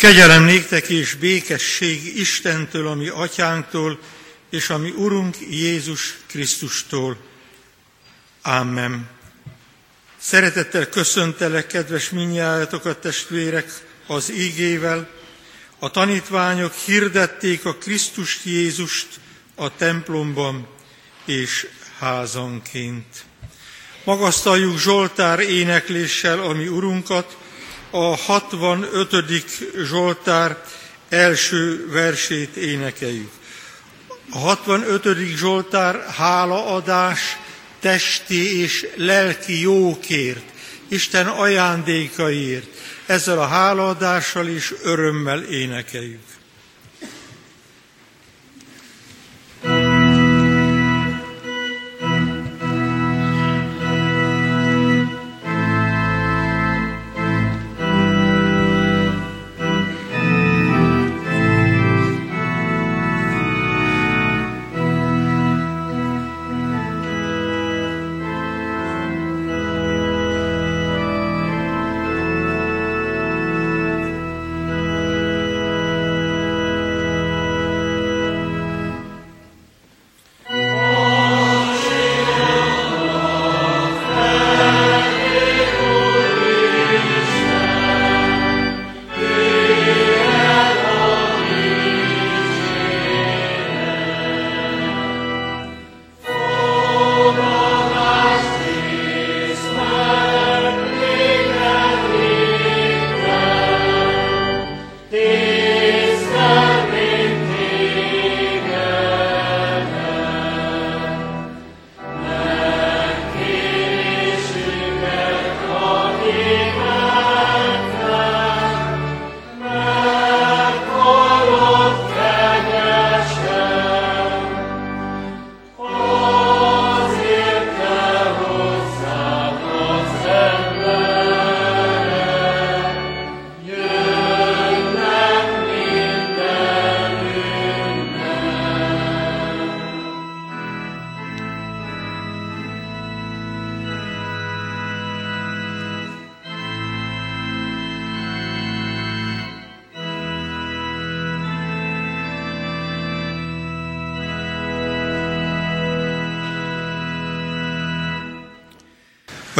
Kegyelem néktek és békesség Istentől, ami atyánktól, és ami Urunk Jézus Krisztustól. Amen. Szeretettel köszöntelek, kedves minnyájatokat, testvérek, az ígével. A tanítványok hirdették a Krisztust Jézust a templomban és házanként. Magasztaljuk Zsoltár énekléssel, ami Urunkat, a 65. Zsoltár első versét énekeljük. A 65. Zsoltár hálaadás testi és lelki jókért, Isten ajándékaiért. Ezzel a hálaadással is örömmel énekeljük.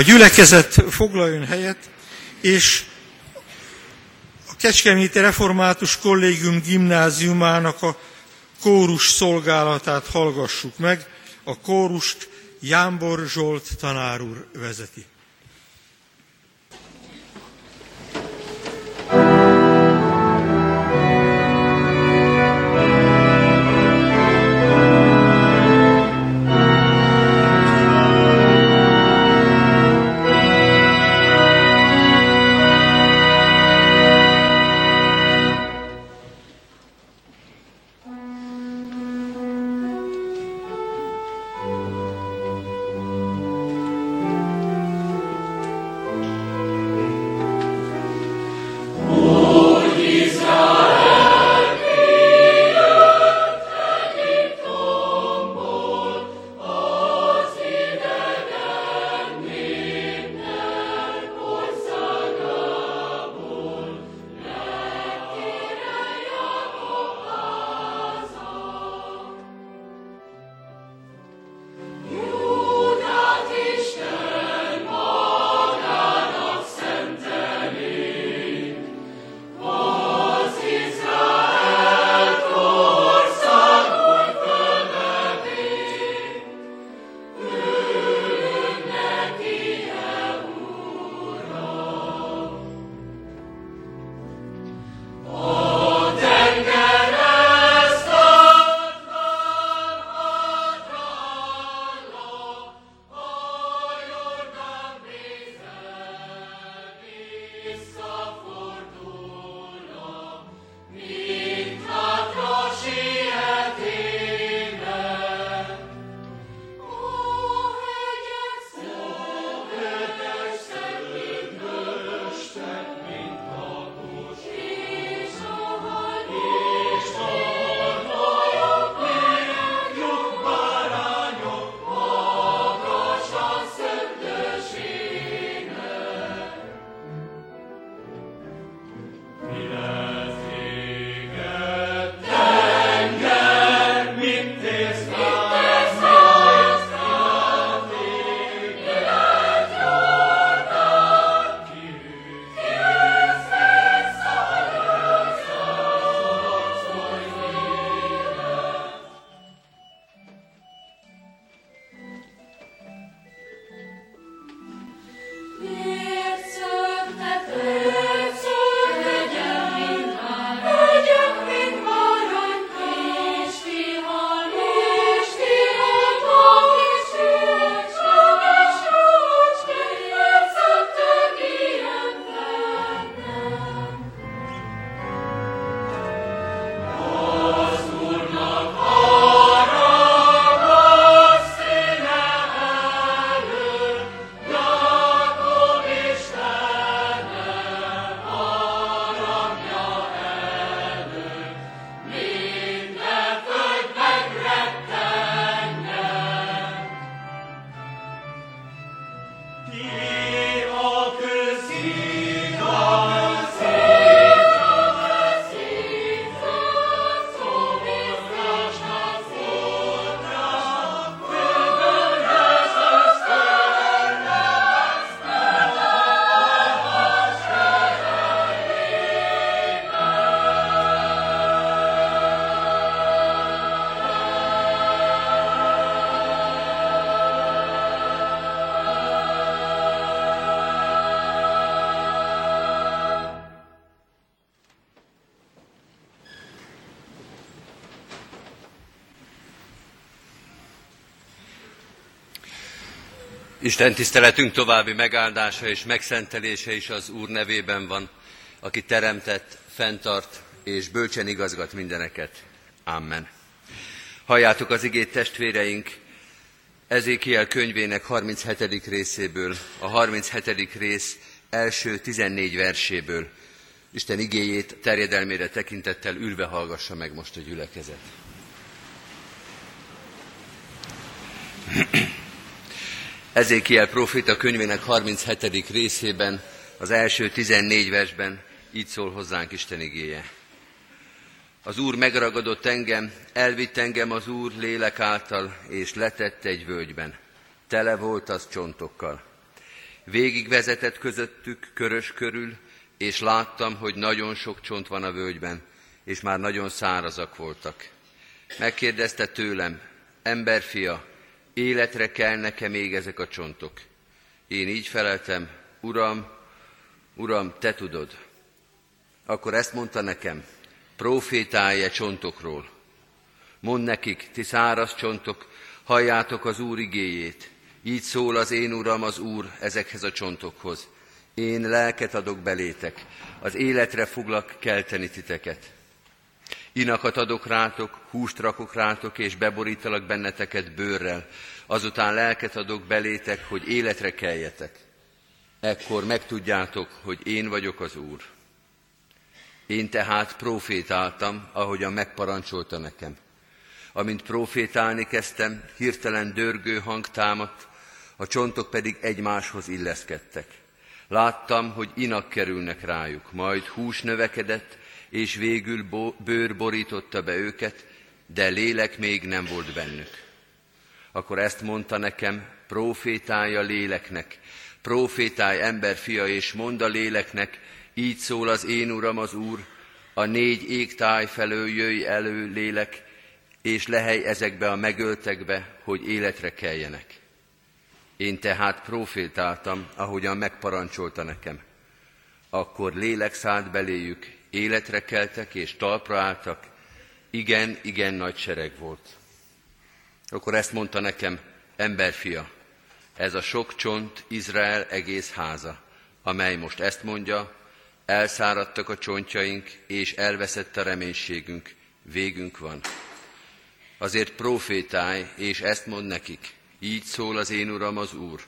A gyülekezet foglaljon helyet, és a Kecskeméti Református Kollégium gimnáziumának a kórus szolgálatát hallgassuk meg. A kórust Jámbor Zsolt tanár úr vezeti. Isten tiszteletünk további megáldása és megszentelése is az Úr nevében van, aki teremtett, fenntart és bölcsen igazgat mindeneket. Amen. Halljátok az igét testvéreink, Ezékiel könyvének 37. részéből, a 37. rész első 14 verséből. Isten igéjét terjedelmére tekintettel ülve hallgassa meg most a gyülekezet. Ezékiel profita könyvének 37. részében, az első 14 versben így szól hozzánk Isten igéje. Az Úr megragadott engem, elvitt engem az Úr lélek által, és letett egy völgyben. Tele volt az csontokkal. Végig vezetett közöttük körös körül, és láttam, hogy nagyon sok csont van a völgyben, és már nagyon szárazak voltak. Megkérdezte tőlem, emberfia, életre kell nekem még ezek a csontok. Én így feleltem, Uram, Uram, te tudod. Akkor ezt mondta nekem, profétálja csontokról. Mond nekik, ti száraz csontok, halljátok az Úr igéjét. Így szól az én Uram, az Úr ezekhez a csontokhoz. Én lelket adok belétek, az életre foglak kelteni titeket. Inakat adok rátok, húst rakok rátok, és beborítalak benneteket bőrrel. Azután lelket adok belétek, hogy életre keljetek. Ekkor megtudjátok, hogy én vagyok az Úr. Én tehát profétáltam, ahogyan megparancsolta nekem. Amint profétálni kezdtem, hirtelen dörgő hang támadt, a csontok pedig egymáshoz illeszkedtek. Láttam, hogy inak kerülnek rájuk, majd hús növekedett, és végül bőr borította be őket, de lélek még nem volt bennük. Akkor ezt mondta nekem, profétálja léleknek, profétálj emberfia, és mond a léleknek, így szól az én Uram az Úr, a négy égtáj felől jöjj elő lélek, és lehely ezekbe a megöltekbe, hogy életre keljenek. Én tehát profétáltam, ahogyan megparancsolta nekem. Akkor lélek szállt beléjük, életre keltek és talpra álltak, igen, igen nagy sereg volt. Akkor ezt mondta nekem, emberfia, ez a sok csont Izrael egész háza, amely most ezt mondja, elszáradtak a csontjaink, és elveszett a reménységünk, végünk van. Azért profétálj, és ezt mond nekik, így szól az én Uram az Úr.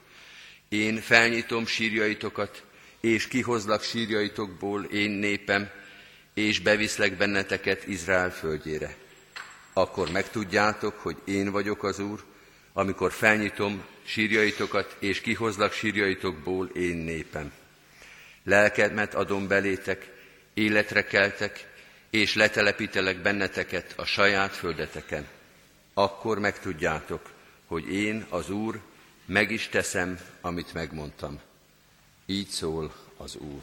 Én felnyitom sírjaitokat, és kihozlak sírjaitokból én népem, és beviszlek benneteket Izrael földjére. Akkor megtudjátok, hogy én vagyok az Úr, amikor felnyitom sírjaitokat, és kihozlak sírjaitokból én népem. Lelkemet adom belétek, életre keltek, és letelepítelek benneteket a saját földeteken. Akkor megtudjátok, hogy én, az Úr, meg is teszem, amit megmondtam. Így szól az Úr.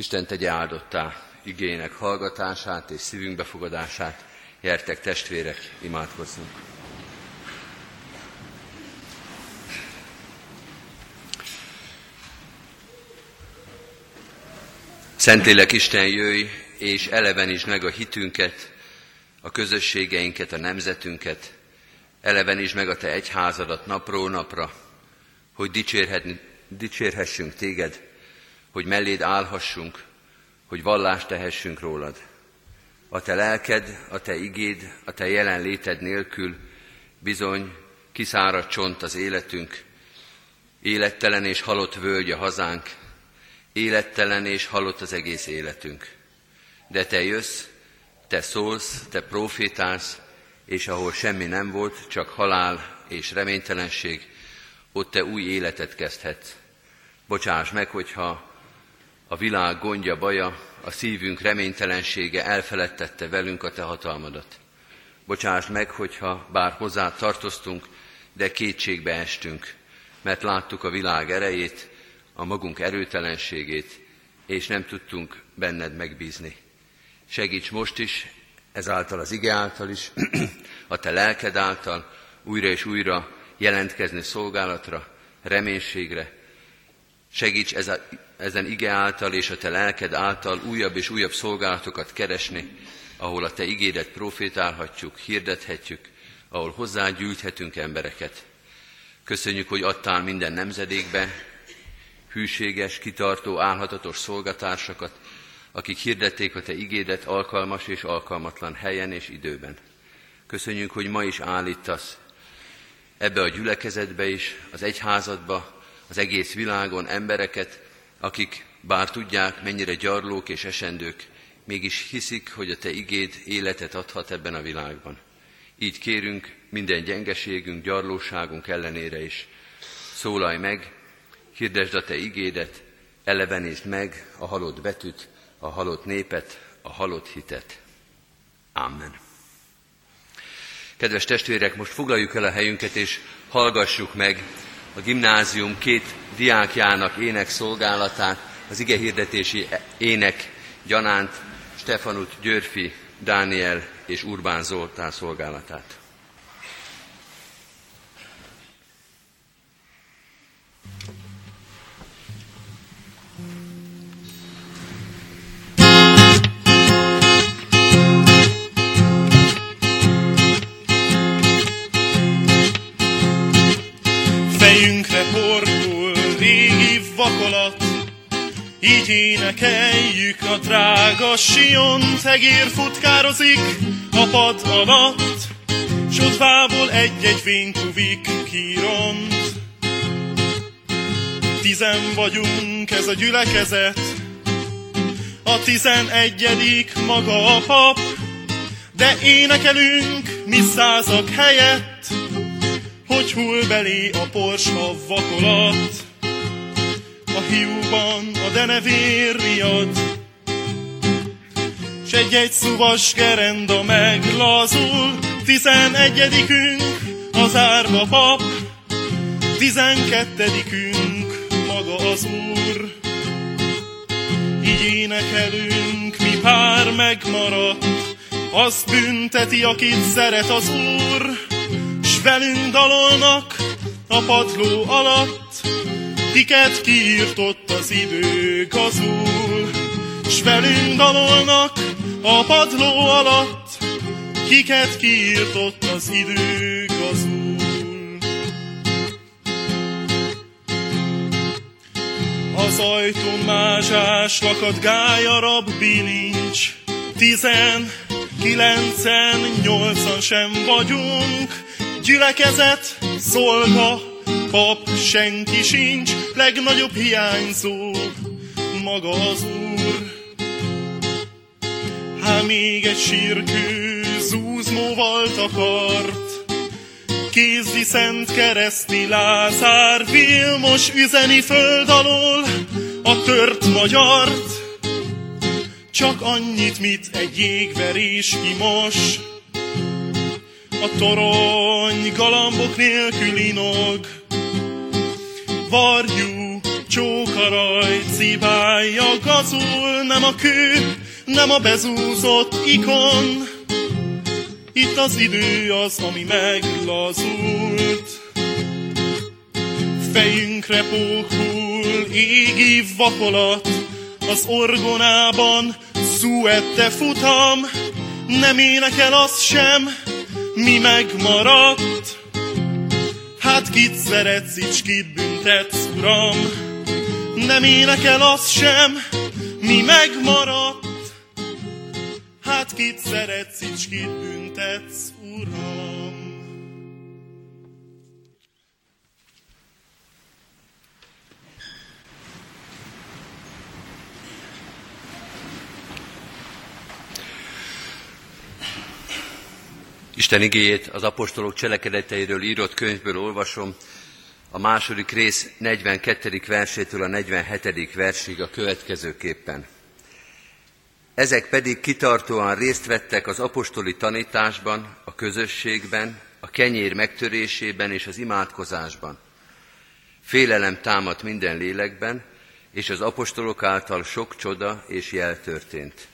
Isten tegye áldottá igének hallgatását és szívünk befogadását. Jertek testvérek, imádkozzunk! Szentlélek Isten jöjj, és elevenítsd meg a hitünket, a közösségeinket, a nemzetünket, elevenítsd meg a Te egyházadat napról napra, hogy dicsérhessünk Téged, hogy melléd állhassunk, hogy vallást tehessünk rólad. A Te lelked, a Te igéd, a Te jelenléted nélkül bizony kiszáradt csont az életünk, élettelen és halott völgy a hazánk, élettelen és halott az egész életünk. De te jössz, te szólsz, te profétálsz, és ahol semmi nem volt, csak halál és reménytelenség, ott te új életet kezdhetsz. Bocsáss meg, hogyha a világ gondja, baja, a szívünk reménytelensége elfeledtette velünk a te hatalmadat. Bocsáss meg, hogyha bár hozzá tartoztunk, de kétségbe estünk, mert láttuk a világ erejét, a magunk erőtelenségét, és nem tudtunk benned megbízni. Segíts most is, ezáltal az ige által is, a te lelked által újra és újra jelentkezni szolgálatra, reménységre. Segíts ez a, ezen ige által és a te lelked által újabb és újabb szolgálatokat keresni, ahol a te igédet profétálhatjuk, hirdethetjük, ahol hozzágyűjthetünk embereket. Köszönjük, hogy adtál minden nemzedékbe hűséges, kitartó, álhatatos szolgatársakat, akik hirdették a Te igédet alkalmas és alkalmatlan helyen és időben. Köszönjük, hogy ma is állítasz ebbe a gyülekezetbe is, az egyházadba, az egész világon embereket, akik bár tudják, mennyire gyarlók és esendők, mégis hiszik, hogy a Te igéd életet adhat ebben a világban. Így kérünk minden gyengeségünk, gyarlóságunk ellenére is. Szólalj meg, hirdesd a Te igédet, elevenítsd meg a halott betűt, a halott népet, a halott hitet. Amen. Kedves testvérek, most foglaljuk el a helyünket, és hallgassuk meg a gimnázium két diákjának ének szolgálatát, az ige hirdetési ének gyanánt Stefanut Györfi, Dániel és Urbán Zoltán szolgálatát. Vakolat, így énekeljük a drága Sion, egér futkározik a pad alatt, Sodvából egy-egy fénykuvik kiront. Tizen vagyunk ez a gyülekezet, a tizenegyedik maga a pap, de énekelünk mi százak helyett, hogy hull belé a pors a vakolat. A hiúban a denevér riad, s egy-egy szuvas gerenda meglazul, tizenegyedikünk az árva pap, tizenkettedikünk maga az Úr. Így énekelünk, mi pár megmaradt, azt bünteti, akit szeret az Úr, s velünk dalolnak a padló alatt, kiket kiírtott az idő gazul, s velünk dalolnak a padló alatt, kiket kiírtott az idő gazul. Az ajtón mázsás lakat gályarab bilincs, tizen, kilencen, nyolcan sem vagyunk, gyülekezet, szolga, pap, senki sincs, legnagyobb hiányzó, maga az Úr. Há még egy sírkő zúzmóval takart, kézdi szent kereszti Lázár, Vilmos üzeni föld alól a tört magyart, csak annyit, mit egy jégverés kimos, a torony galambok nélkül inog, varjú, csókaraj, cibálja, gazul, nem a kő, nem a bezúzott ikon. Itt az idő az, ami meglazult. Fejünkre pókul égi vakolat, az orgonában szuette futam, nem énekel az sem, mi megmaradt. Hát kit szeretsz, és kit büntetsz, uram? Nem énekel az sem, mi megmaradt. Hát kit szeretsz, és kit büntetsz, uram? Isten igéjét az apostolok cselekedeteiről írott könyvből olvasom, a második rész 42. versétől a 47. versig a következőképpen. Ezek pedig kitartóan részt vettek az apostoli tanításban, a közösségben, a kenyér megtörésében és az imádkozásban. Félelem támadt minden lélekben, és az apostolok által sok csoda és jel történt.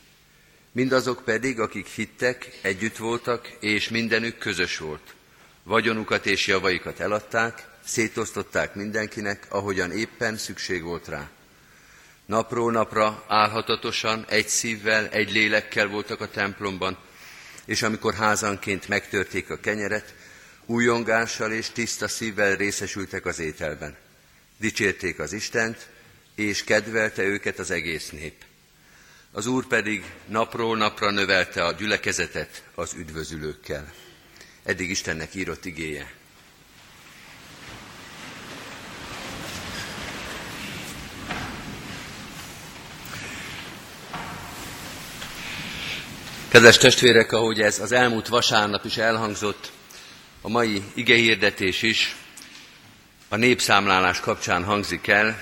Mindazok pedig, akik hittek, együtt voltak, és mindenük közös volt. Vagyonukat és javaikat eladták, szétosztották mindenkinek, ahogyan éppen szükség volt rá. Napról napra álhatatosan, egy szívvel, egy lélekkel voltak a templomban, és amikor házanként megtörték a kenyeret, újongással és tiszta szívvel részesültek az ételben. Dicsérték az Istent, és kedvelte őket az egész nép. Az Úr pedig napról napra növelte a gyülekezetet az üdvözülőkkel. Eddig Istennek írott igéje. Kedves testvérek, ahogy ez az elmúlt vasárnap is elhangzott, a mai igehirdetés is a népszámlálás kapcsán hangzik el.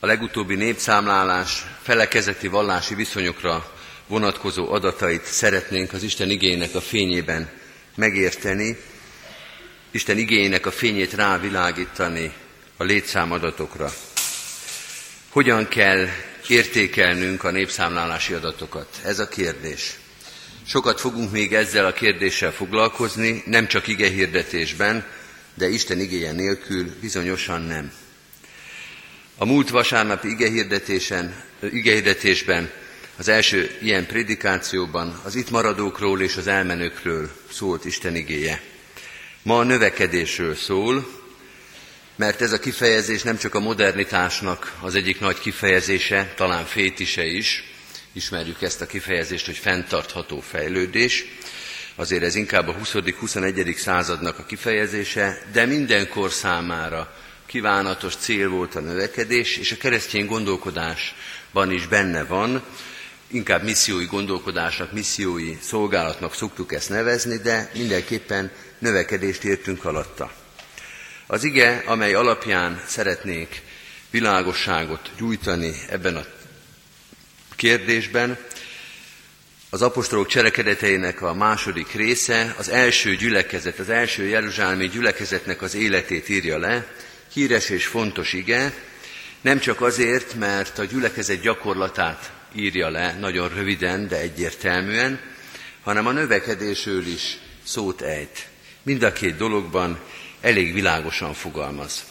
A legutóbbi népszámlálás felekezeti vallási viszonyokra vonatkozó adatait szeretnénk az Isten igényének a fényében megérteni, Isten igényének a fényét rávilágítani a létszámadatokra. Hogyan kell értékelnünk a népszámlálási adatokat? Ez a kérdés. Sokat fogunk még ezzel a kérdéssel foglalkozni, nem csak ige hirdetésben, de Isten igéje nélkül bizonyosan nem. A múlt vasárnapi igehirdetésben, az első ilyen prédikációban az itt maradókról és az elmenőkről szólt Isten igéje. Ma a növekedésről szól, mert ez a kifejezés nem csak a modernitásnak az egyik nagy kifejezése, talán fétise is, ismerjük ezt a kifejezést, hogy fenntartható fejlődés, azért ez inkább a 20.-21. századnak a kifejezése, de mindenkor számára kívánatos cél volt a növekedés, és a keresztény gondolkodásban is benne van, inkább missziói gondolkodásnak, missziói szolgálatnak szoktuk ezt nevezni, de mindenképpen növekedést értünk alatta. Az ige, amely alapján szeretnék világosságot gyújtani ebben a kérdésben, az apostolok cselekedeteinek a második része az első gyülekezet, az első Jeruzsálemi gyülekezetnek az életét írja le, híres és fontos ige, nem csak azért, mert a gyülekezet gyakorlatát írja le nagyon röviden, de egyértelműen, hanem a növekedésről is szót ejt. Mind a két dologban elég világosan fogalmaz.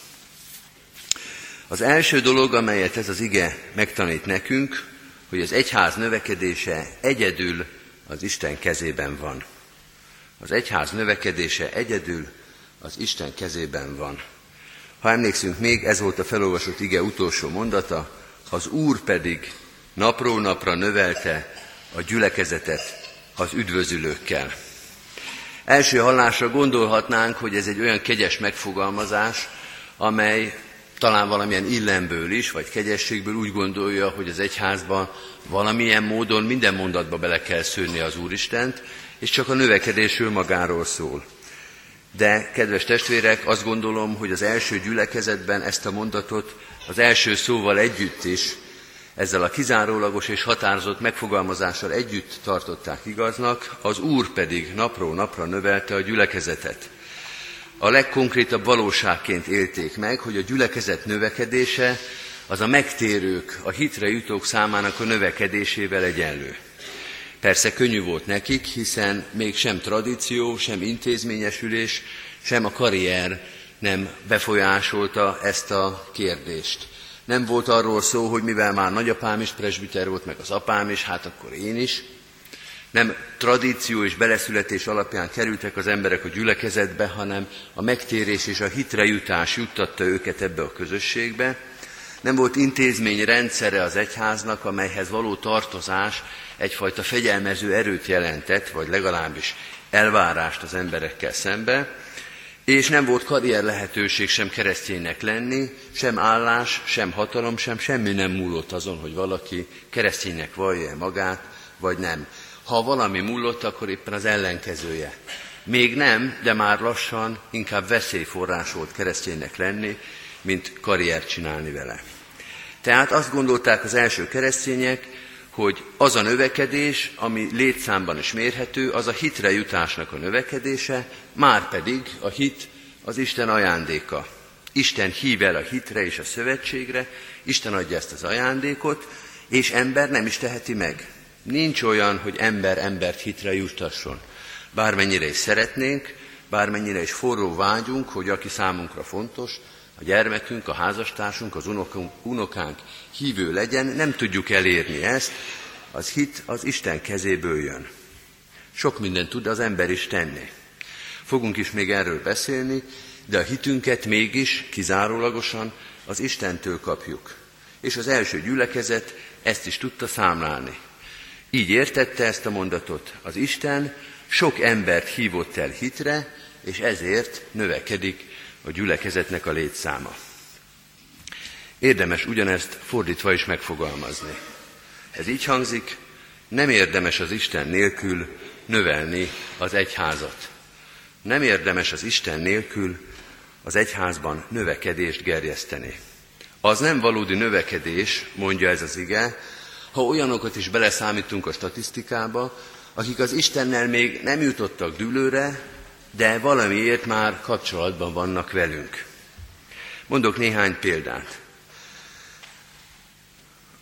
Az első dolog, amelyet ez az ige megtanít nekünk, hogy az egyház növekedése egyedül az Isten kezében van. Az egyház növekedése egyedül az Isten kezében van. Ha emlékszünk még, ez volt a felolvasott ige utolsó mondata, az Úr pedig napról napra növelte a gyülekezetet az üdvözülőkkel. Első hallásra gondolhatnánk, hogy ez egy olyan kegyes megfogalmazás, amely talán valamilyen illemből is, vagy kegyességből úgy gondolja, hogy az egyházban valamilyen módon minden mondatba bele kell szőni az Úristent, és csak a növekedésről magáról szól. De, kedves testvérek, azt gondolom, hogy az első gyülekezetben ezt a mondatot az első szóval együtt is, ezzel a kizárólagos és határozott megfogalmazással együtt tartották igaznak, az Úr pedig napról napra növelte a gyülekezetet a legkonkrétabb valóságként élték meg, hogy a gyülekezet növekedése az a megtérők, a hitre jutók számának a növekedésével egyenlő. Persze könnyű volt nekik, hiszen még sem tradíció, sem intézményesülés, sem a karrier nem befolyásolta ezt a kérdést. Nem volt arról szó, hogy mivel már nagyapám is presbiter volt, meg az apám is, hát akkor én is, nem tradíció és beleszületés alapján kerültek az emberek a gyülekezetbe, hanem a megtérés és a hitre jutás juttatta őket ebbe a közösségbe. Nem volt intézmény rendszere az egyháznak, amelyhez való tartozás egyfajta fegyelmező erőt jelentett, vagy legalábbis elvárást az emberekkel szembe, és nem volt karrier lehetőség sem kereszténynek lenni, sem állás, sem hatalom, sem semmi nem múlott azon, hogy valaki kereszténynek vallja magát, vagy nem. Ha valami múlott, akkor éppen az ellenkezője. Még nem, de már lassan inkább veszélyforrás volt kereszténynek lenni, mint karriert csinálni vele. Tehát azt gondolták az első keresztények, hogy az a növekedés, ami létszámban is mérhető, az a hitre jutásnak a növekedése, már pedig a hit az Isten ajándéka. Isten hív el a hitre és a szövetségre, Isten adja ezt az ajándékot, és ember nem is teheti meg. Nincs olyan, hogy ember embert hitre juttasson. Bármennyire is szeretnénk, bármennyire is forró vágyunk, hogy aki számunkra fontos, a gyermekünk, a házastársunk, az unokunk, unokánk hívő legyen, nem tudjuk elérni ezt, az hit az Isten kezéből jön. Sok mindent tud az ember is tenni. Fogunk is még erről beszélni, de a hitünket mégis kizárólagosan az Istentől kapjuk. És az első gyülekezet ezt is tudta számlálni. Így értette ezt a mondatot. Az Isten sok embert hívott el hitre, és ezért növekedik a gyülekezetnek a létszáma. Érdemes ugyanezt fordítva is megfogalmazni. Ez így hangzik, nem érdemes az Isten nélkül növelni az egyházat. Nem érdemes az Isten nélkül az egyházban növekedést gerjeszteni. Az nem valódi növekedés, mondja ez az ige, ha olyanokat is beleszámítunk a statisztikába, akik az Istennel még nem jutottak dűlőre, de valamiért már kapcsolatban vannak velünk. Mondok néhány példát.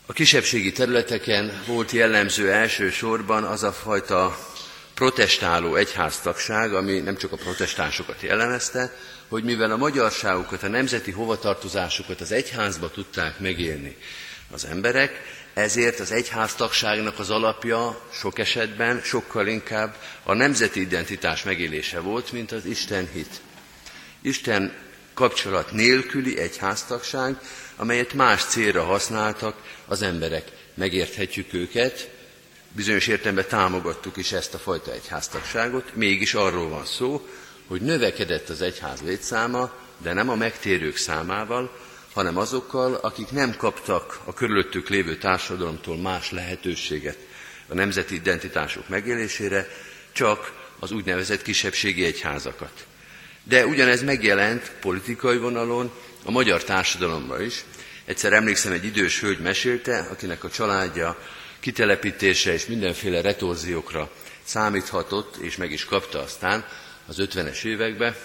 A kisebbségi területeken volt jellemző elsősorban az a fajta protestáló egyháztagság, ami nem csak a protestánsokat jellemezte, hogy mivel a magyarságukat, a nemzeti hovatartozásukat az egyházba tudták megélni az emberek, ezért az egyháztagságnak az alapja sok esetben sokkal inkább a nemzeti identitás megélése volt, mint az Isten hit. Isten kapcsolat nélküli egyháztagság, amelyet más célra használtak az emberek. Megérthetjük őket, bizonyos értelemben támogattuk is ezt a fajta egyháztagságot, mégis arról van szó, hogy növekedett az egyház létszáma, de nem a megtérők számával, hanem azokkal, akik nem kaptak a körülöttük lévő társadalomtól más lehetőséget a nemzeti identitások megélésére, csak az úgynevezett kisebbségi egyházakat. De ugyanez megjelent politikai vonalon a magyar társadalomban is. Egyszer emlékszem, egy idős hölgy mesélte, akinek a családja kitelepítése és mindenféle retorziókra számíthatott, és meg is kapta aztán az 50-es években,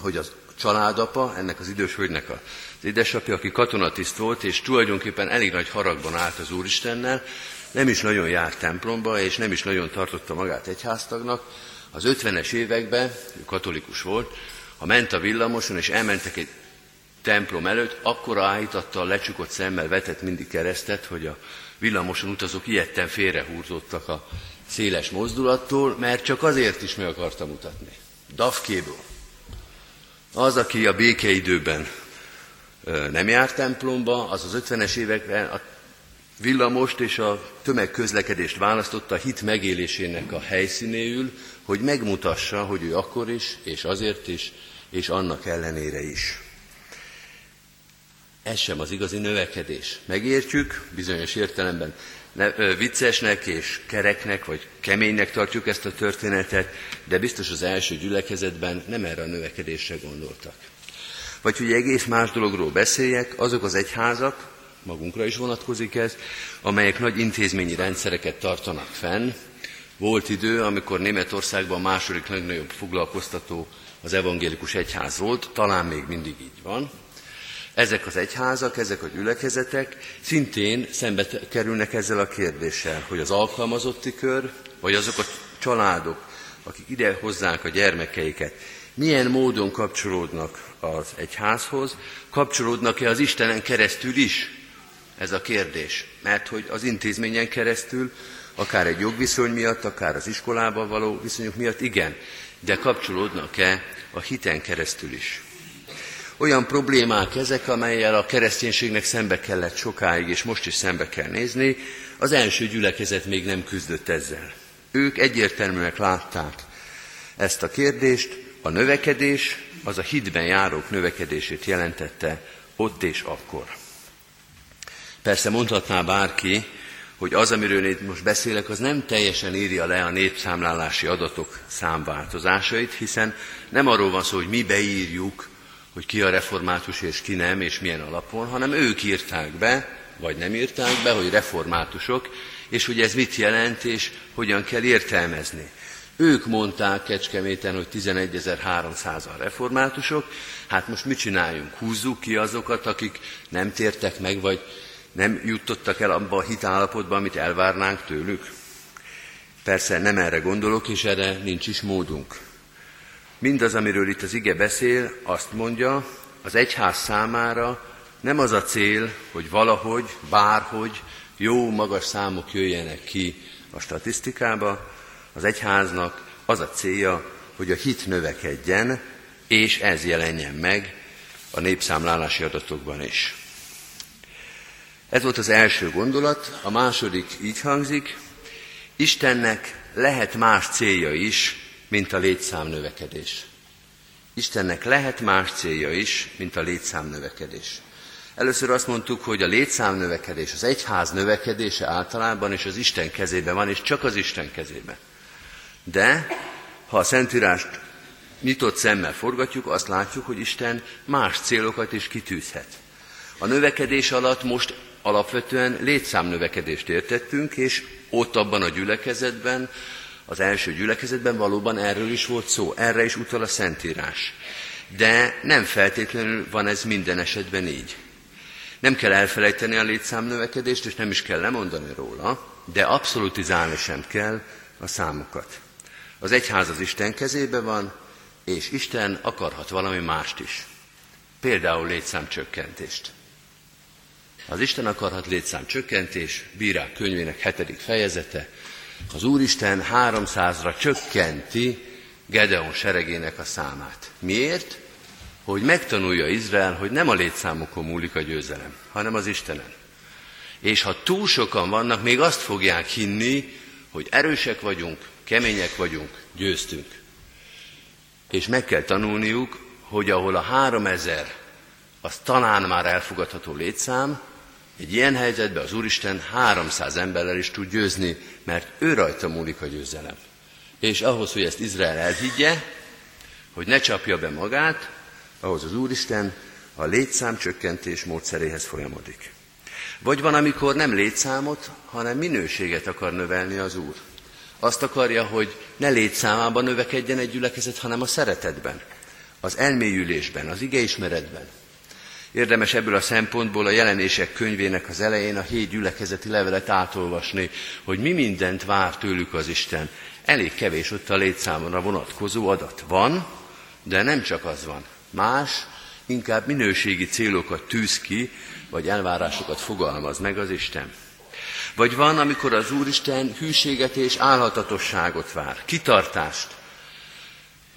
hogy az családapa, ennek az idős hölgynek az édesapja, aki katonatiszt volt, és tulajdonképpen elég nagy haragban állt az Úristennel, nem is nagyon járt templomba, és nem is nagyon tartotta magát egyháztagnak. Az 50-es években, ő katolikus volt, ha ment a villamoson, és elmentek egy templom előtt, akkor állítatta a lecsukott szemmel vetett mindig keresztet, hogy a villamoson utazók ilyetten félrehúzódtak a széles mozdulattól, mert csak azért is meg akarta mutatni. Dafkéből. Az, aki a békeidőben nem járt templomba, az az 50-es években a villamost és a tömegközlekedést választotta a hit megélésének a helyszínéül, hogy megmutassa, hogy ő akkor is, és azért is, és annak ellenére is. Ez sem az igazi növekedés. Megértjük, bizonyos értelemben ne, viccesnek és kereknek, vagy keménynek tartjuk ezt a történetet, de biztos az első gyülekezetben nem erre a növekedésre gondoltak. Vagy hogy egész más dologról beszéljek, azok az egyházak, magunkra is vonatkozik ez, amelyek nagy intézményi rendszereket tartanak fenn. Volt idő, amikor Németországban a második legnagyobb foglalkoztató az evangélikus egyház volt, talán még mindig így van, ezek az egyházak, ezek a gyülekezetek szintén szembe kerülnek ezzel a kérdéssel, hogy az alkalmazotti kör, vagy azok a családok, akik ide hozzák a gyermekeiket, milyen módon kapcsolódnak az egyházhoz, kapcsolódnak-e az Istenen keresztül is? Ez a kérdés. Mert hogy az intézményen keresztül, akár egy jogviszony miatt, akár az iskolában való viszonyok miatt, igen, de kapcsolódnak-e a hiten keresztül is? Olyan problémák ezek, amelyel a kereszténységnek szembe kellett sokáig, és most is szembe kell nézni, az első gyülekezet még nem küzdött ezzel. Ők egyértelműen látták ezt a kérdést, a növekedés, az a hitben járók növekedését jelentette ott és akkor. Persze mondhatná bárki, hogy az, amiről én most beszélek, az nem teljesen írja le a népszámlálási adatok számváltozásait, hiszen nem arról van szó, hogy mi beírjuk hogy ki a református és ki nem, és milyen alapon, hanem ők írták be, vagy nem írták be, hogy reformátusok, és hogy ez mit jelent, és hogyan kell értelmezni. Ők mondták Kecskeméten, hogy 11.300-an reformátusok, hát most mit csináljunk? Húzzuk ki azokat, akik nem tértek meg, vagy nem jutottak el abba a hitállapotba, amit elvárnánk tőlük? Persze nem erre gondolok, és erre nincs is módunk. Mindaz, amiről itt az ige beszél, azt mondja, az egyház számára nem az a cél, hogy valahogy, bárhogy jó, magas számok jöjjenek ki a statisztikába, az egyháznak az a célja, hogy a hit növekedjen, és ez jelenjen meg a népszámlálási adatokban is. Ez volt az első gondolat, a második így hangzik, Istennek lehet más célja is, mint a létszám növekedés. Istennek lehet más célja is, mint a létszám növekedés. Először azt mondtuk, hogy a létszám növekedés, az egyház növekedése általában és az Isten kezében van, és csak az Isten kezében. De ha a Szentírást nyitott szemmel forgatjuk, azt látjuk, hogy Isten más célokat is kitűzhet. A növekedés alatt most alapvetően létszámnövekedést értettünk, és ott abban a gyülekezetben, az első gyülekezetben valóban erről is volt szó, erre is utal a Szentírás. De nem feltétlenül van ez minden esetben így. Nem kell elfelejteni a létszámnövekedést, és nem is kell lemondani róla, de abszolutizálni sem kell a számokat. Az egyház az Isten kezébe van, és Isten akarhat valami mást is. Például létszámcsökkentést. Az Isten akarhat létszámcsökkentés, bírák könyvének hetedik fejezete, az Úristen 300-ra csökkenti Gedeon seregének a számát. Miért? Hogy megtanulja Izrael, hogy nem a létszámokon múlik a győzelem, hanem az Istenen. És ha túl sokan vannak, még azt fogják hinni, hogy erősek vagyunk, kemények vagyunk, győztünk. És meg kell tanulniuk, hogy ahol a három ezer, az talán már elfogadható létszám, egy ilyen helyzetben az Úristen 300 emberrel is tud győzni, mert ő rajta múlik a győzelem. És ahhoz, hogy ezt Izrael elhiggye, hogy ne csapja be magát, ahhoz az Úristen a létszámcsökkentés módszeréhez folyamodik. Vagy van, amikor nem létszámot, hanem minőséget akar növelni az Úr. Azt akarja, hogy ne létszámában növekedjen egy gyülekezet, hanem a szeretetben, az elmélyülésben, az igeismeretben. Érdemes ebből a szempontból a jelenések könyvének az elején a hét gyülekezeti levelet átolvasni, hogy mi mindent vár tőlük az Isten. Elég kevés ott a létszámra vonatkozó adat. Van, de nem csak az van. Más, inkább minőségi célokat tűz ki, vagy elvárásokat fogalmaz meg az Isten. Vagy van, amikor az Úristen hűséget és állhatatosságot vár, kitartást,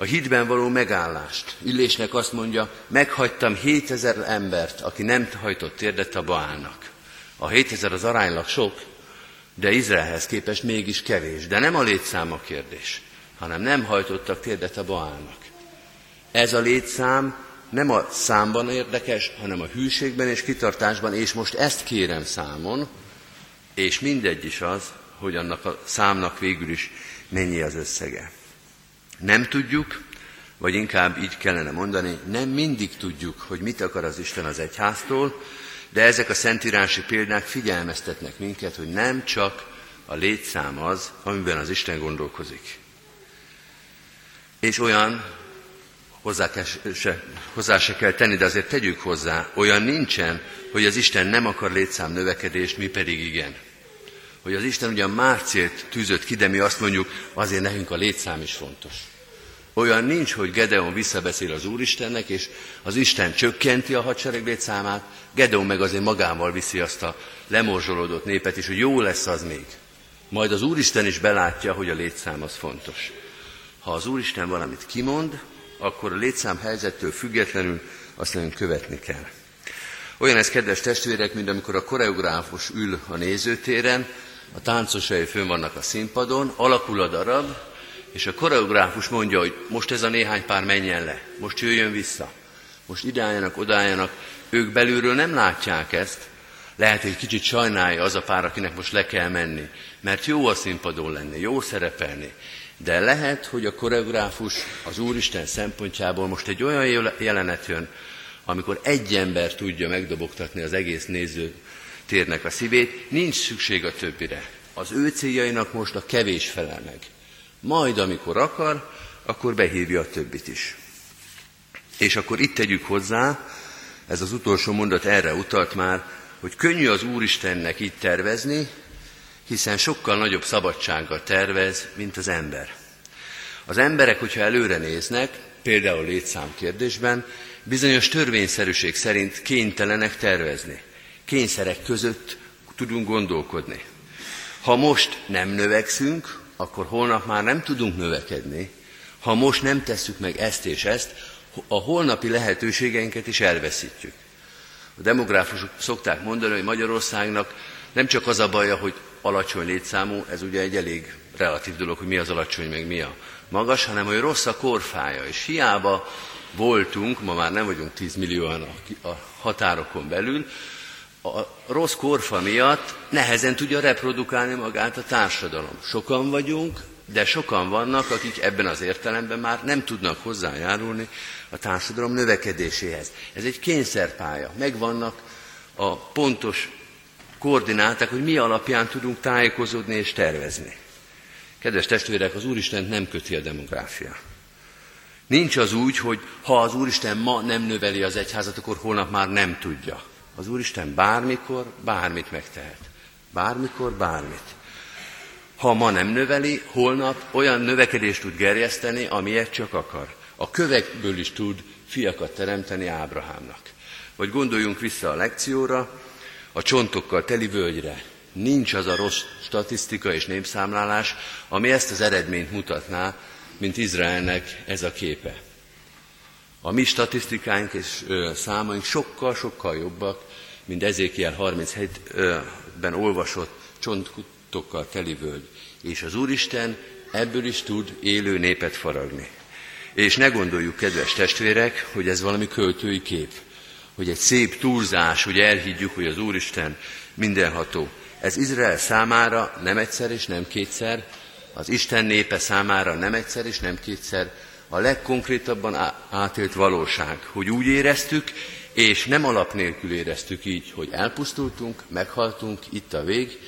a hitben való megállást. Illésnek azt mondja, meghagytam 7000 embert, aki nem hajtott térdet a Baálnak. A 7000 az aránylag sok, de Izraelhez képest mégis kevés. De nem a létszám a kérdés, hanem nem hajtottak térdet a Baálnak. Ez a létszám nem a számban érdekes, hanem a hűségben és kitartásban, és most ezt kérem számon, és mindegy is az, hogy annak a számnak végül is mennyi az összege. Nem tudjuk, vagy inkább így kellene mondani, nem mindig tudjuk, hogy mit akar az Isten az egyháztól, de ezek a szentírási példák figyelmeztetnek minket, hogy nem csak a létszám az, amiben az Isten gondolkozik. És olyan, hozzá, se, hozzá se kell tenni, de azért tegyük hozzá, olyan nincsen, hogy az Isten nem akar létszám növekedést, mi pedig igen. Hogy az Isten ugyan már célt tűzött ki, de mi azt mondjuk, azért nekünk a létszám is fontos. Olyan nincs, hogy Gedeon visszabeszél az Úristennek, és az Isten csökkenti a hadsereg létszámát, Gedeon meg azért magával viszi azt a lemorzsolódott népet, és hogy jó lesz az még. Majd az Úristen is belátja, hogy a létszám az fontos. Ha az Úristen valamit kimond, akkor a létszám helyzettől függetlenül azt nem követni kell. Olyan ez, kedves testvérek, mint amikor a koreográfus ül a nézőtéren, a táncosai fönn vannak a színpadon, alakul a darab, és a koreográfus mondja, hogy most ez a néhány pár menjen le, most jöjjön vissza, most idálljanak, odálljanak. Ők belülről nem látják ezt, lehet, hogy kicsit sajnálja az a pár, akinek most le kell menni, mert jó a színpadon lenni, jó szerepelni. De lehet, hogy a koreográfus az Úristen szempontjából most egy olyan jelenet jön, amikor egy ember tudja megdobogtatni az egész néző térnek a szívét, nincs szükség a többire. Az ő céljainak most a kevés felel meg. Majd, amikor akar, akkor behívja a többit is. És akkor itt tegyük hozzá, ez az utolsó mondat erre utalt már, hogy könnyű az Úristennek így tervezni, hiszen sokkal nagyobb szabadsággal tervez, mint az ember. Az emberek, hogyha előre néznek, például létszám kérdésben, bizonyos törvényszerűség szerint kénytelenek tervezni. Kényszerek között tudunk gondolkodni. Ha most nem növekszünk, akkor holnap már nem tudunk növekedni. Ha most nem tesszük meg ezt és ezt, a holnapi lehetőségeinket is elveszítjük. A demográfusok szokták mondani, hogy Magyarországnak nem csak az a baja, hogy alacsony létszámú, ez ugye egy elég relatív dolog, hogy mi az alacsony, meg mi a magas, hanem hogy rossz a korfája, és hiába voltunk, ma már nem vagyunk 10 millióan a határokon belül, a rossz korfa miatt nehezen tudja reprodukálni magát a társadalom. Sokan vagyunk, de sokan vannak, akik ebben az értelemben már nem tudnak hozzájárulni a társadalom növekedéséhez. Ez egy kényszerpálya. Megvannak a pontos koordináták, hogy mi alapján tudunk tájékozódni és tervezni. Kedves testvérek, az Úristen nem köti a demográfia. Nincs az úgy, hogy ha az Úristen ma nem növeli az egyházat, akkor holnap már nem tudja. Az Úristen bármikor, bármit megtehet. Bármikor, bármit. Ha ma nem növeli, holnap olyan növekedést tud gerjeszteni, amilyet csak akar. A kövekből is tud fiakat teremteni Ábrahámnak. Vagy gondoljunk vissza a lekcióra, a csontokkal teli völgyre. Nincs az a rossz statisztika és népszámlálás, ami ezt az eredményt mutatná, mint Izraelnek ez a képe. A mi statisztikáink és számaink sokkal-sokkal jobbak, mint Ezékiel 37-ben olvasott csontkutokkal teli völgy. És az Úristen ebből is tud élő népet faragni. És ne gondoljuk, kedves testvérek, hogy ez valami költői kép, hogy egy szép túlzás, hogy elhiggyük, hogy az Úristen mindenható. Ez Izrael számára nem egyszer és nem kétszer, az Isten népe számára nem egyszer és nem kétszer, a legkonkrétabban átélt valóság, hogy úgy éreztük, és nem alap nélkül éreztük így, hogy elpusztultunk, meghaltunk, itt a vég,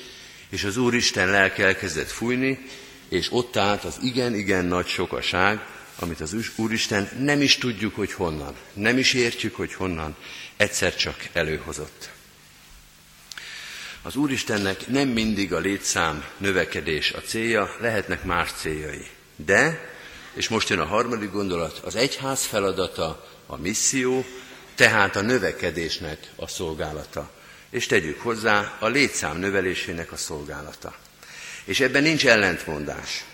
és az Úristen lelke elkezdett fújni, és ott állt az igen-igen nagy sokaság, amit az Úristen nem is tudjuk, hogy honnan, nem is értjük, hogy honnan, egyszer csak előhozott. Az Úristennek nem mindig a létszám növekedés a célja, lehetnek más céljai. De, és most jön a harmadik gondolat, az egyház feladata a misszió, tehát a növekedésnek a szolgálata. És tegyük hozzá a létszám növelésének a szolgálata. És ebben nincs ellentmondás.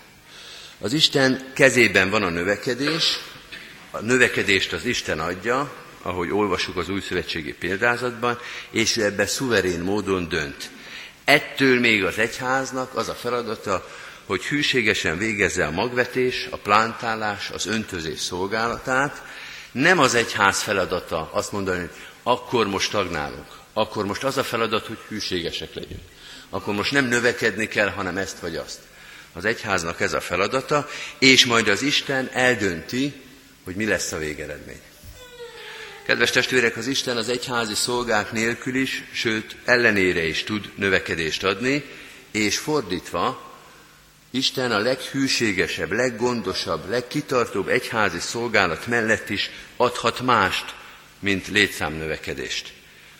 Az Isten kezében van a növekedés, a növekedést az Isten adja, ahogy olvasjuk az új szövetségi példázatban, és ő ebbe szuverén módon dönt. Ettől még az egyháznak az a feladata, hogy hűségesen végezze a magvetés, a plántálás, az öntözés szolgálatát. Nem az egyház feladata azt mondani, hogy akkor most tagnálunk, akkor most az a feladat, hogy hűségesek legyünk. Akkor most nem növekedni kell, hanem ezt vagy azt. Az egyháznak ez a feladata, és majd az Isten eldönti, hogy mi lesz a végeredmény. Kedves testvérek, az Isten az egyházi szolgák nélkül is, sőt ellenére is tud növekedést adni, és fordítva, Isten a leghűségesebb, leggondosabb, legkitartóbb egyházi szolgálat mellett is adhat mást, mint létszámnövekedést.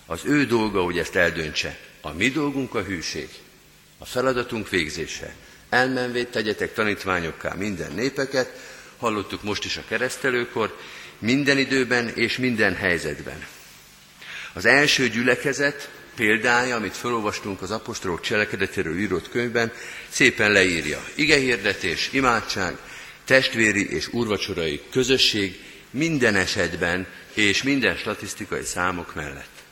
Az ő dolga, hogy ezt eldöntse. A mi dolgunk a hűség, a feladatunk végzése. Elmenvét tegyetek tanítványokká minden népeket, hallottuk most is a keresztelőkor, minden időben és minden helyzetben. Az első gyülekezet példája, amit felolvastunk az apostolok cselekedetéről írott könyvben, szépen leírja. Igehirdetés, imádság, testvéri és urvacsorai közösség minden esetben és minden statisztikai számok mellett.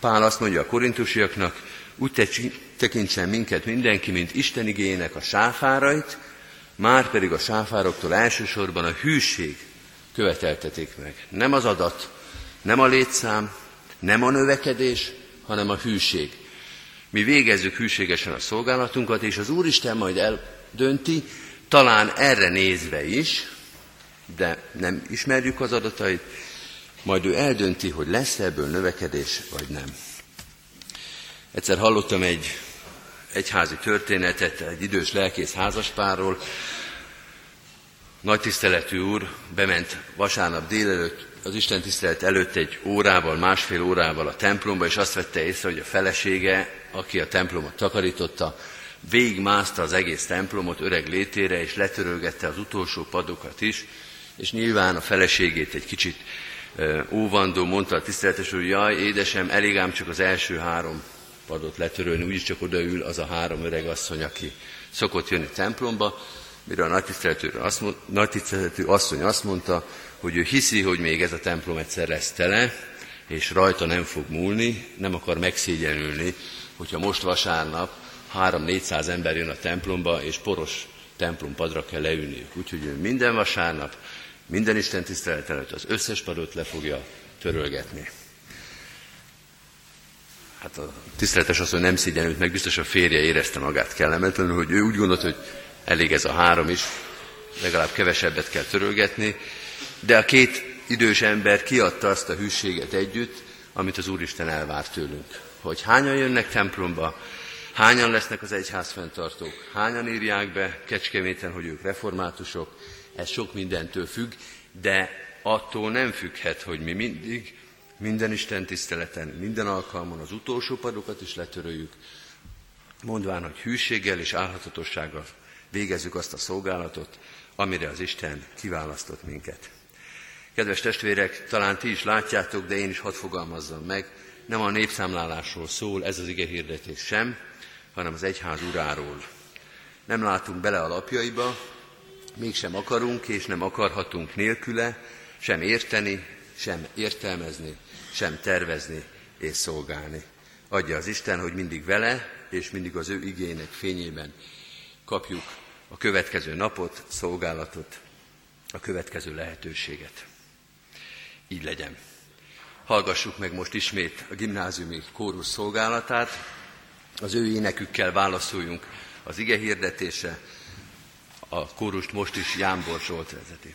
Pál azt mondja a korintusiaknak, úgy tekintsen minket mindenki, mint Isten igényének a sáfárait, már pedig a sáfároktól elsősorban a hűség követeltetik meg. Nem az adat, nem a létszám, nem a növekedés, hanem a hűség. Mi végezzük hűségesen a szolgálatunkat, és az Úristen majd eldönti, talán erre nézve is, de nem ismerjük az adatait, majd ő eldönti, hogy lesz ebből növekedés, vagy nem. Egyszer hallottam egy egyházi történetet egy idős lelkész házaspárról, nagy tiszteletű úr bement vasárnap délelőtt, az Isten tisztelet előtt egy órával, másfél órával a templomba, és azt vette észre, hogy a felesége, aki a templomot takarította, végigmászta az egész templomot öreg létére, és letörölgette az utolsó padokat is, és nyilván a feleségét egy kicsit óvandó mondta a tiszteletes, hogy jaj, édesem, elég ám csak az első három padot letörölni, úgyis csak odaül az a három öreg asszony, aki szokott jönni templomba, mire a nagytiszteletű asszony azt mondta, hogy ő hiszi, hogy még ez a templom egyszer lesz tele, és rajta nem fog múlni, nem akar megszégyenülni, hogyha most vasárnap 3-400 ember jön a templomba, és poros templompadra kell leülniük. Úgyhogy ő minden vasárnap, minden Isten tisztelet előtt az összes padot le fogja törölgetni. Hát a tiszteletes asszony nem szégyenült meg, biztos a férje érezte magát kellemetlenül, hogy ő úgy gondolt, hogy elég ez a három is, legalább kevesebbet kell törölgetni, de a két idős ember kiadta azt a hűséget együtt, amit az Úristen elvár tőlünk. Hogy hányan jönnek templomba, hányan lesznek az egyház fenntartók, hányan írják be Kecskeméten, hogy ők reformátusok, ez sok mindentől függ, de attól nem függhet, hogy mi mindig, minden Isten tiszteleten, minden alkalmon az utolsó padokat is letöröljük, mondván, hogy hűséggel és álhatatossággal végezzük azt a szolgálatot, amire az Isten kiválasztott minket. Kedves testvérek, talán ti is látjátok, de én is hadd fogalmazzam meg, nem a népszámlálásról szól ez az ige hirdetés sem, hanem az egyház uráról. Nem látunk bele a lapjaiba, mégsem akarunk és nem akarhatunk nélküle sem érteni, sem értelmezni, sem tervezni és szolgálni. Adja az Isten, hogy mindig vele és mindig az ő igények fényében kapjuk a következő napot, szolgálatot, a következő lehetőséget. Így legyen. Hallgassuk meg most ismét a gimnáziumi kórus szolgálatát, az ő énekükkel válaszoljunk az ige hirdetése, a kórust most is Jámbor Zsolt vezeti.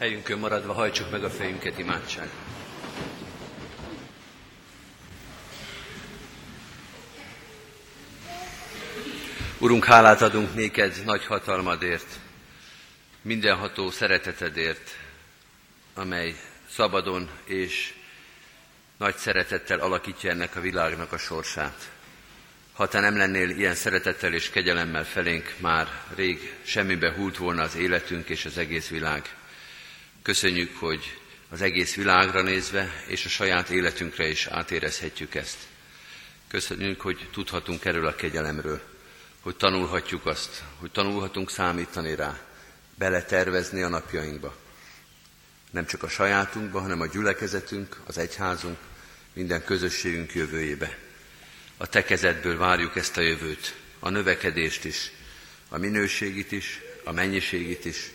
Helyünkön maradva hajtsuk meg a fejünket imádság. Urunk, hálát adunk néked nagy hatalmadért, mindenható szeretetedért, amely szabadon és nagy szeretettel alakítja ennek a világnak a sorsát. Ha te nem lennél ilyen szeretettel és kegyelemmel felénk, már rég semmibe hult volna az életünk és az egész világ. Köszönjük, hogy az egész világra nézve és a saját életünkre is átérezhetjük ezt. Köszönjük, hogy tudhatunk erről a kegyelemről, hogy tanulhatjuk azt, hogy tanulhatunk számítani rá, beletervezni a napjainkba. Nem csak a sajátunkba, hanem a gyülekezetünk, az egyházunk, minden közösségünk jövőjébe. A te kezedből várjuk ezt a jövőt, a növekedést is, a minőségit is, a mennyiségit is,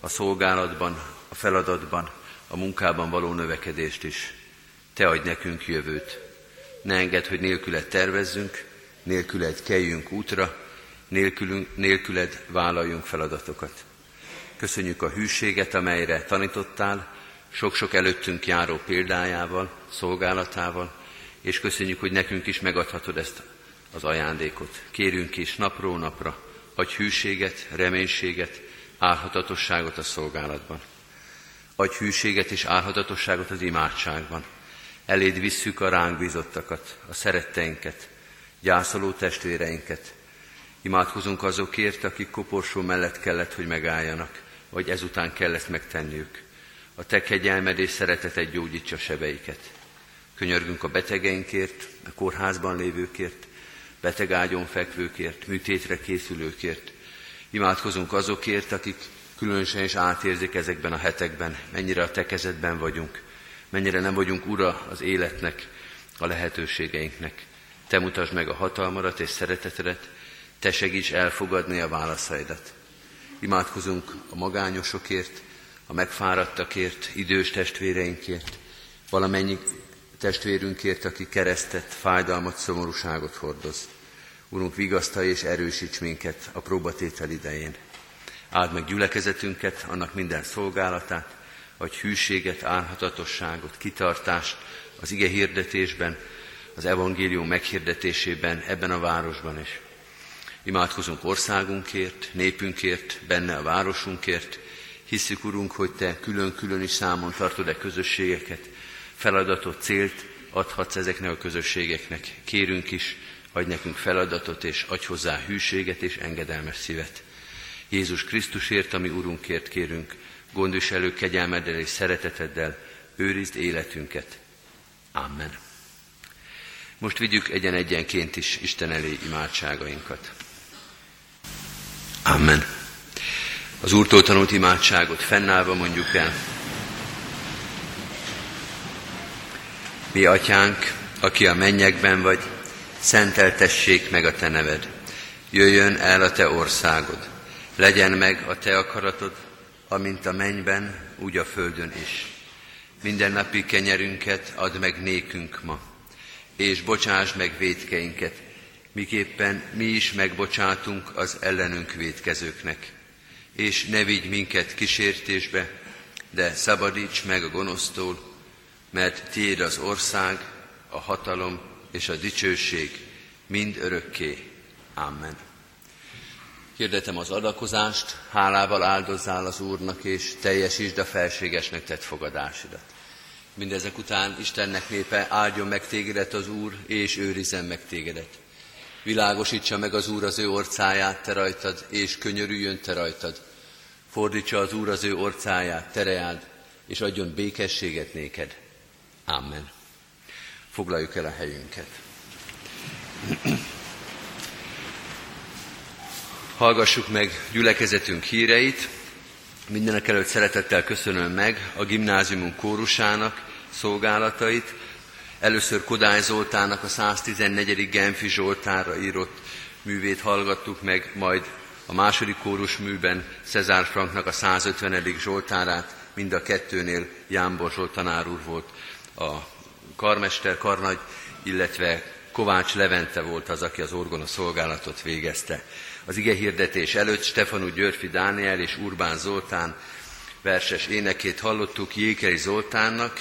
a szolgálatban, a feladatban, a munkában való növekedést is. Te adj nekünk jövőt. Ne engedd, hogy nélküled tervezzünk, nélküled keljünk útra, nélkülünk, nélküled vállaljunk feladatokat. Köszönjük a hűséget, amelyre tanítottál, sok-sok előttünk járó példájával, szolgálatával, és köszönjük, hogy nekünk is megadhatod ezt az ajándékot. Kérünk is napról napra, adj hűséget, reménységet, álhatatosságot a szolgálatban. Adj hűséget és álhatatosságot az imádságban. Eléd visszük a ránk bízottakat, a szeretteinket, gyászoló testvéreinket. Imádkozunk azokért, akik koporsó mellett kellett, hogy megálljanak, vagy ezután kellett megtenniük. A te kegyelmed és szereteted gyógyítsa sebeiket. Könyörgünk a betegeinkért, a kórházban lévőkért, betegágyon fekvőkért, műtétre készülőkért. Imádkozunk azokért, akik különösen is átérzik ezekben a hetekben, mennyire a te kezedben vagyunk, mennyire nem vagyunk ura az életnek, a lehetőségeinknek. Te mutasd meg a hatalmadat és szeretetedet, te segíts elfogadni a válaszaidat. Imádkozunk a magányosokért, a megfáradtakért, idős testvéreinkért, valamennyi testvérünkért, aki keresztet, fájdalmat, szomorúságot hordoz. Urunk, vigasztalj és erősíts minket a próbatétel idején. Áld meg gyülekezetünket, annak minden szolgálatát, vagy hűséget, álhatatosságot, kitartást az ige hirdetésben, az evangélium meghirdetésében, ebben a városban is. Imádkozunk országunkért, népünkért, benne a városunkért. Hiszük, Urunk, hogy Te külön-külön is számon tartod-e közösségeket, feladatot, célt adhatsz ezeknek a közösségeknek. Kérünk is, adj nekünk feladatot, és adj hozzá hűséget és engedelmes szívet. Jézus Krisztusért, ami Urunkért kérünk, gondviselő kegyelmeddel és szereteteddel őrizd életünket. Amen. Most vigyük egyen-egyenként is Isten elé imádságainkat. Amen. Az Úrtól tanult imádságot fennállva mondjuk el. Mi atyánk, aki a mennyekben vagy, szenteltessék meg a te neved. Jöjjön el a te országod. Legyen meg a te akaratod, amint a mennyben, úgy a földön is. Minden napi kenyerünket add meg nékünk ma, és bocsáss meg védkeinket, miképpen mi is megbocsátunk az ellenünk védkezőknek. És ne vigy minket kísértésbe, de szabadíts meg a gonosztól, mert tiéd az ország, a hatalom és a dicsőség mind örökké. Amen. Hirdetem az adakozást, hálával áldozzál az Úrnak, és teljesítsd a felségesnek tett fogadásidat. Mindezek után Istennek népe áldjon meg tégedet az Úr, és őrizzen meg tégedet. Világosítsa meg az Úr az ő orcáját te rajtad, és könyörüljön te rajtad. Fordítsa az Úr az ő orcáját, tereád, és adjon békességet néked. Amen. Foglaljuk el a helyünket. Hallgassuk meg gyülekezetünk híreit. Mindenek előtt szeretettel köszönöm meg a gimnáziumunk kórusának szolgálatait, Először Kodály Zoltának a 114. Genfi Zsoltárra írott művét hallgattuk meg, majd a második kórus műben Cezár Franknak a 150. Zsoltárát, mind a kettőnél Jánbor Zsolt úr volt a karmester, karnagy, illetve Kovács Levente volt az, aki az orgona szolgálatot végezte. Az ige hirdetés előtt Stefanú Györfi Dániel és Urbán Zoltán verses énekét hallottuk Jékei Zoltánnak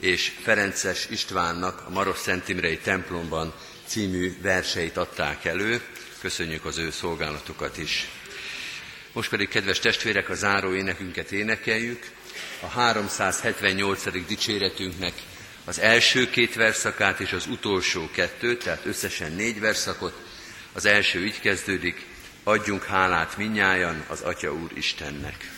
és Ferences Istvánnak a Maros Szent Imrei templomban című verseit adták elő. Köszönjük az ő szolgálatukat is. Most pedig, kedves testvérek, a záró énekünket énekeljük. A 378. dicséretünknek az első két verszakát és az utolsó kettőt, tehát összesen négy verszakot. Az első így kezdődik, adjunk hálát minnyájan az Atya Úr Istennek.